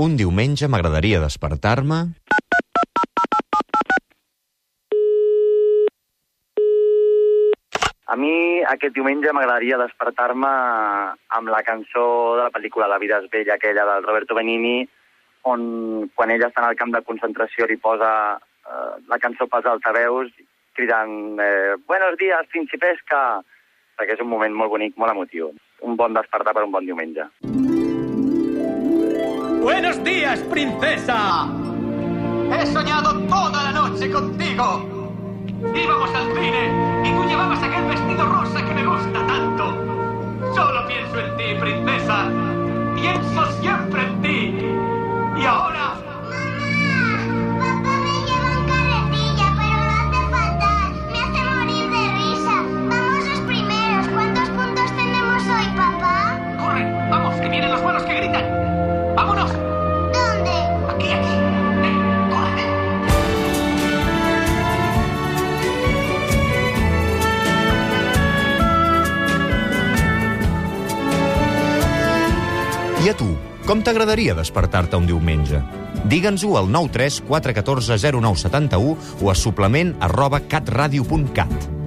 Un diumenge m'agradaria despertar-me... A mi aquest diumenge m'agradaria despertar-me amb la cançó de la pel·lícula La vida és bella, aquella del Roberto Benini, on quan ella està en el camp de concentració li posa eh, la cançó pels altaveus cridant eh, Buenos días, principesca, perquè és un moment molt bonic, molt emotiu. Un bon despertar per un bon diumenge. Buenos días, princesa. He soñado toda la noche contigo. Íbamos al cine y tú llevabas aquel vestido rosa que me gusta tanto. Solo pienso en ti, princesa. Pienso siempre en ti. Y ahora... Papá me lleva en carretilla, pero lo hace fatal. Me hace morir de risa. Vamos los primeros. ¿Cuántos puntos tenemos hoy, papá? ¡Corre! ¡Vamos, que vienen los malos que gritan! ¡Vámonos! I a tu, com t'agradaria despertar-te un diumenge? Digue'ns-ho al 93 414 0971 o a suplement arroba catradio.cat.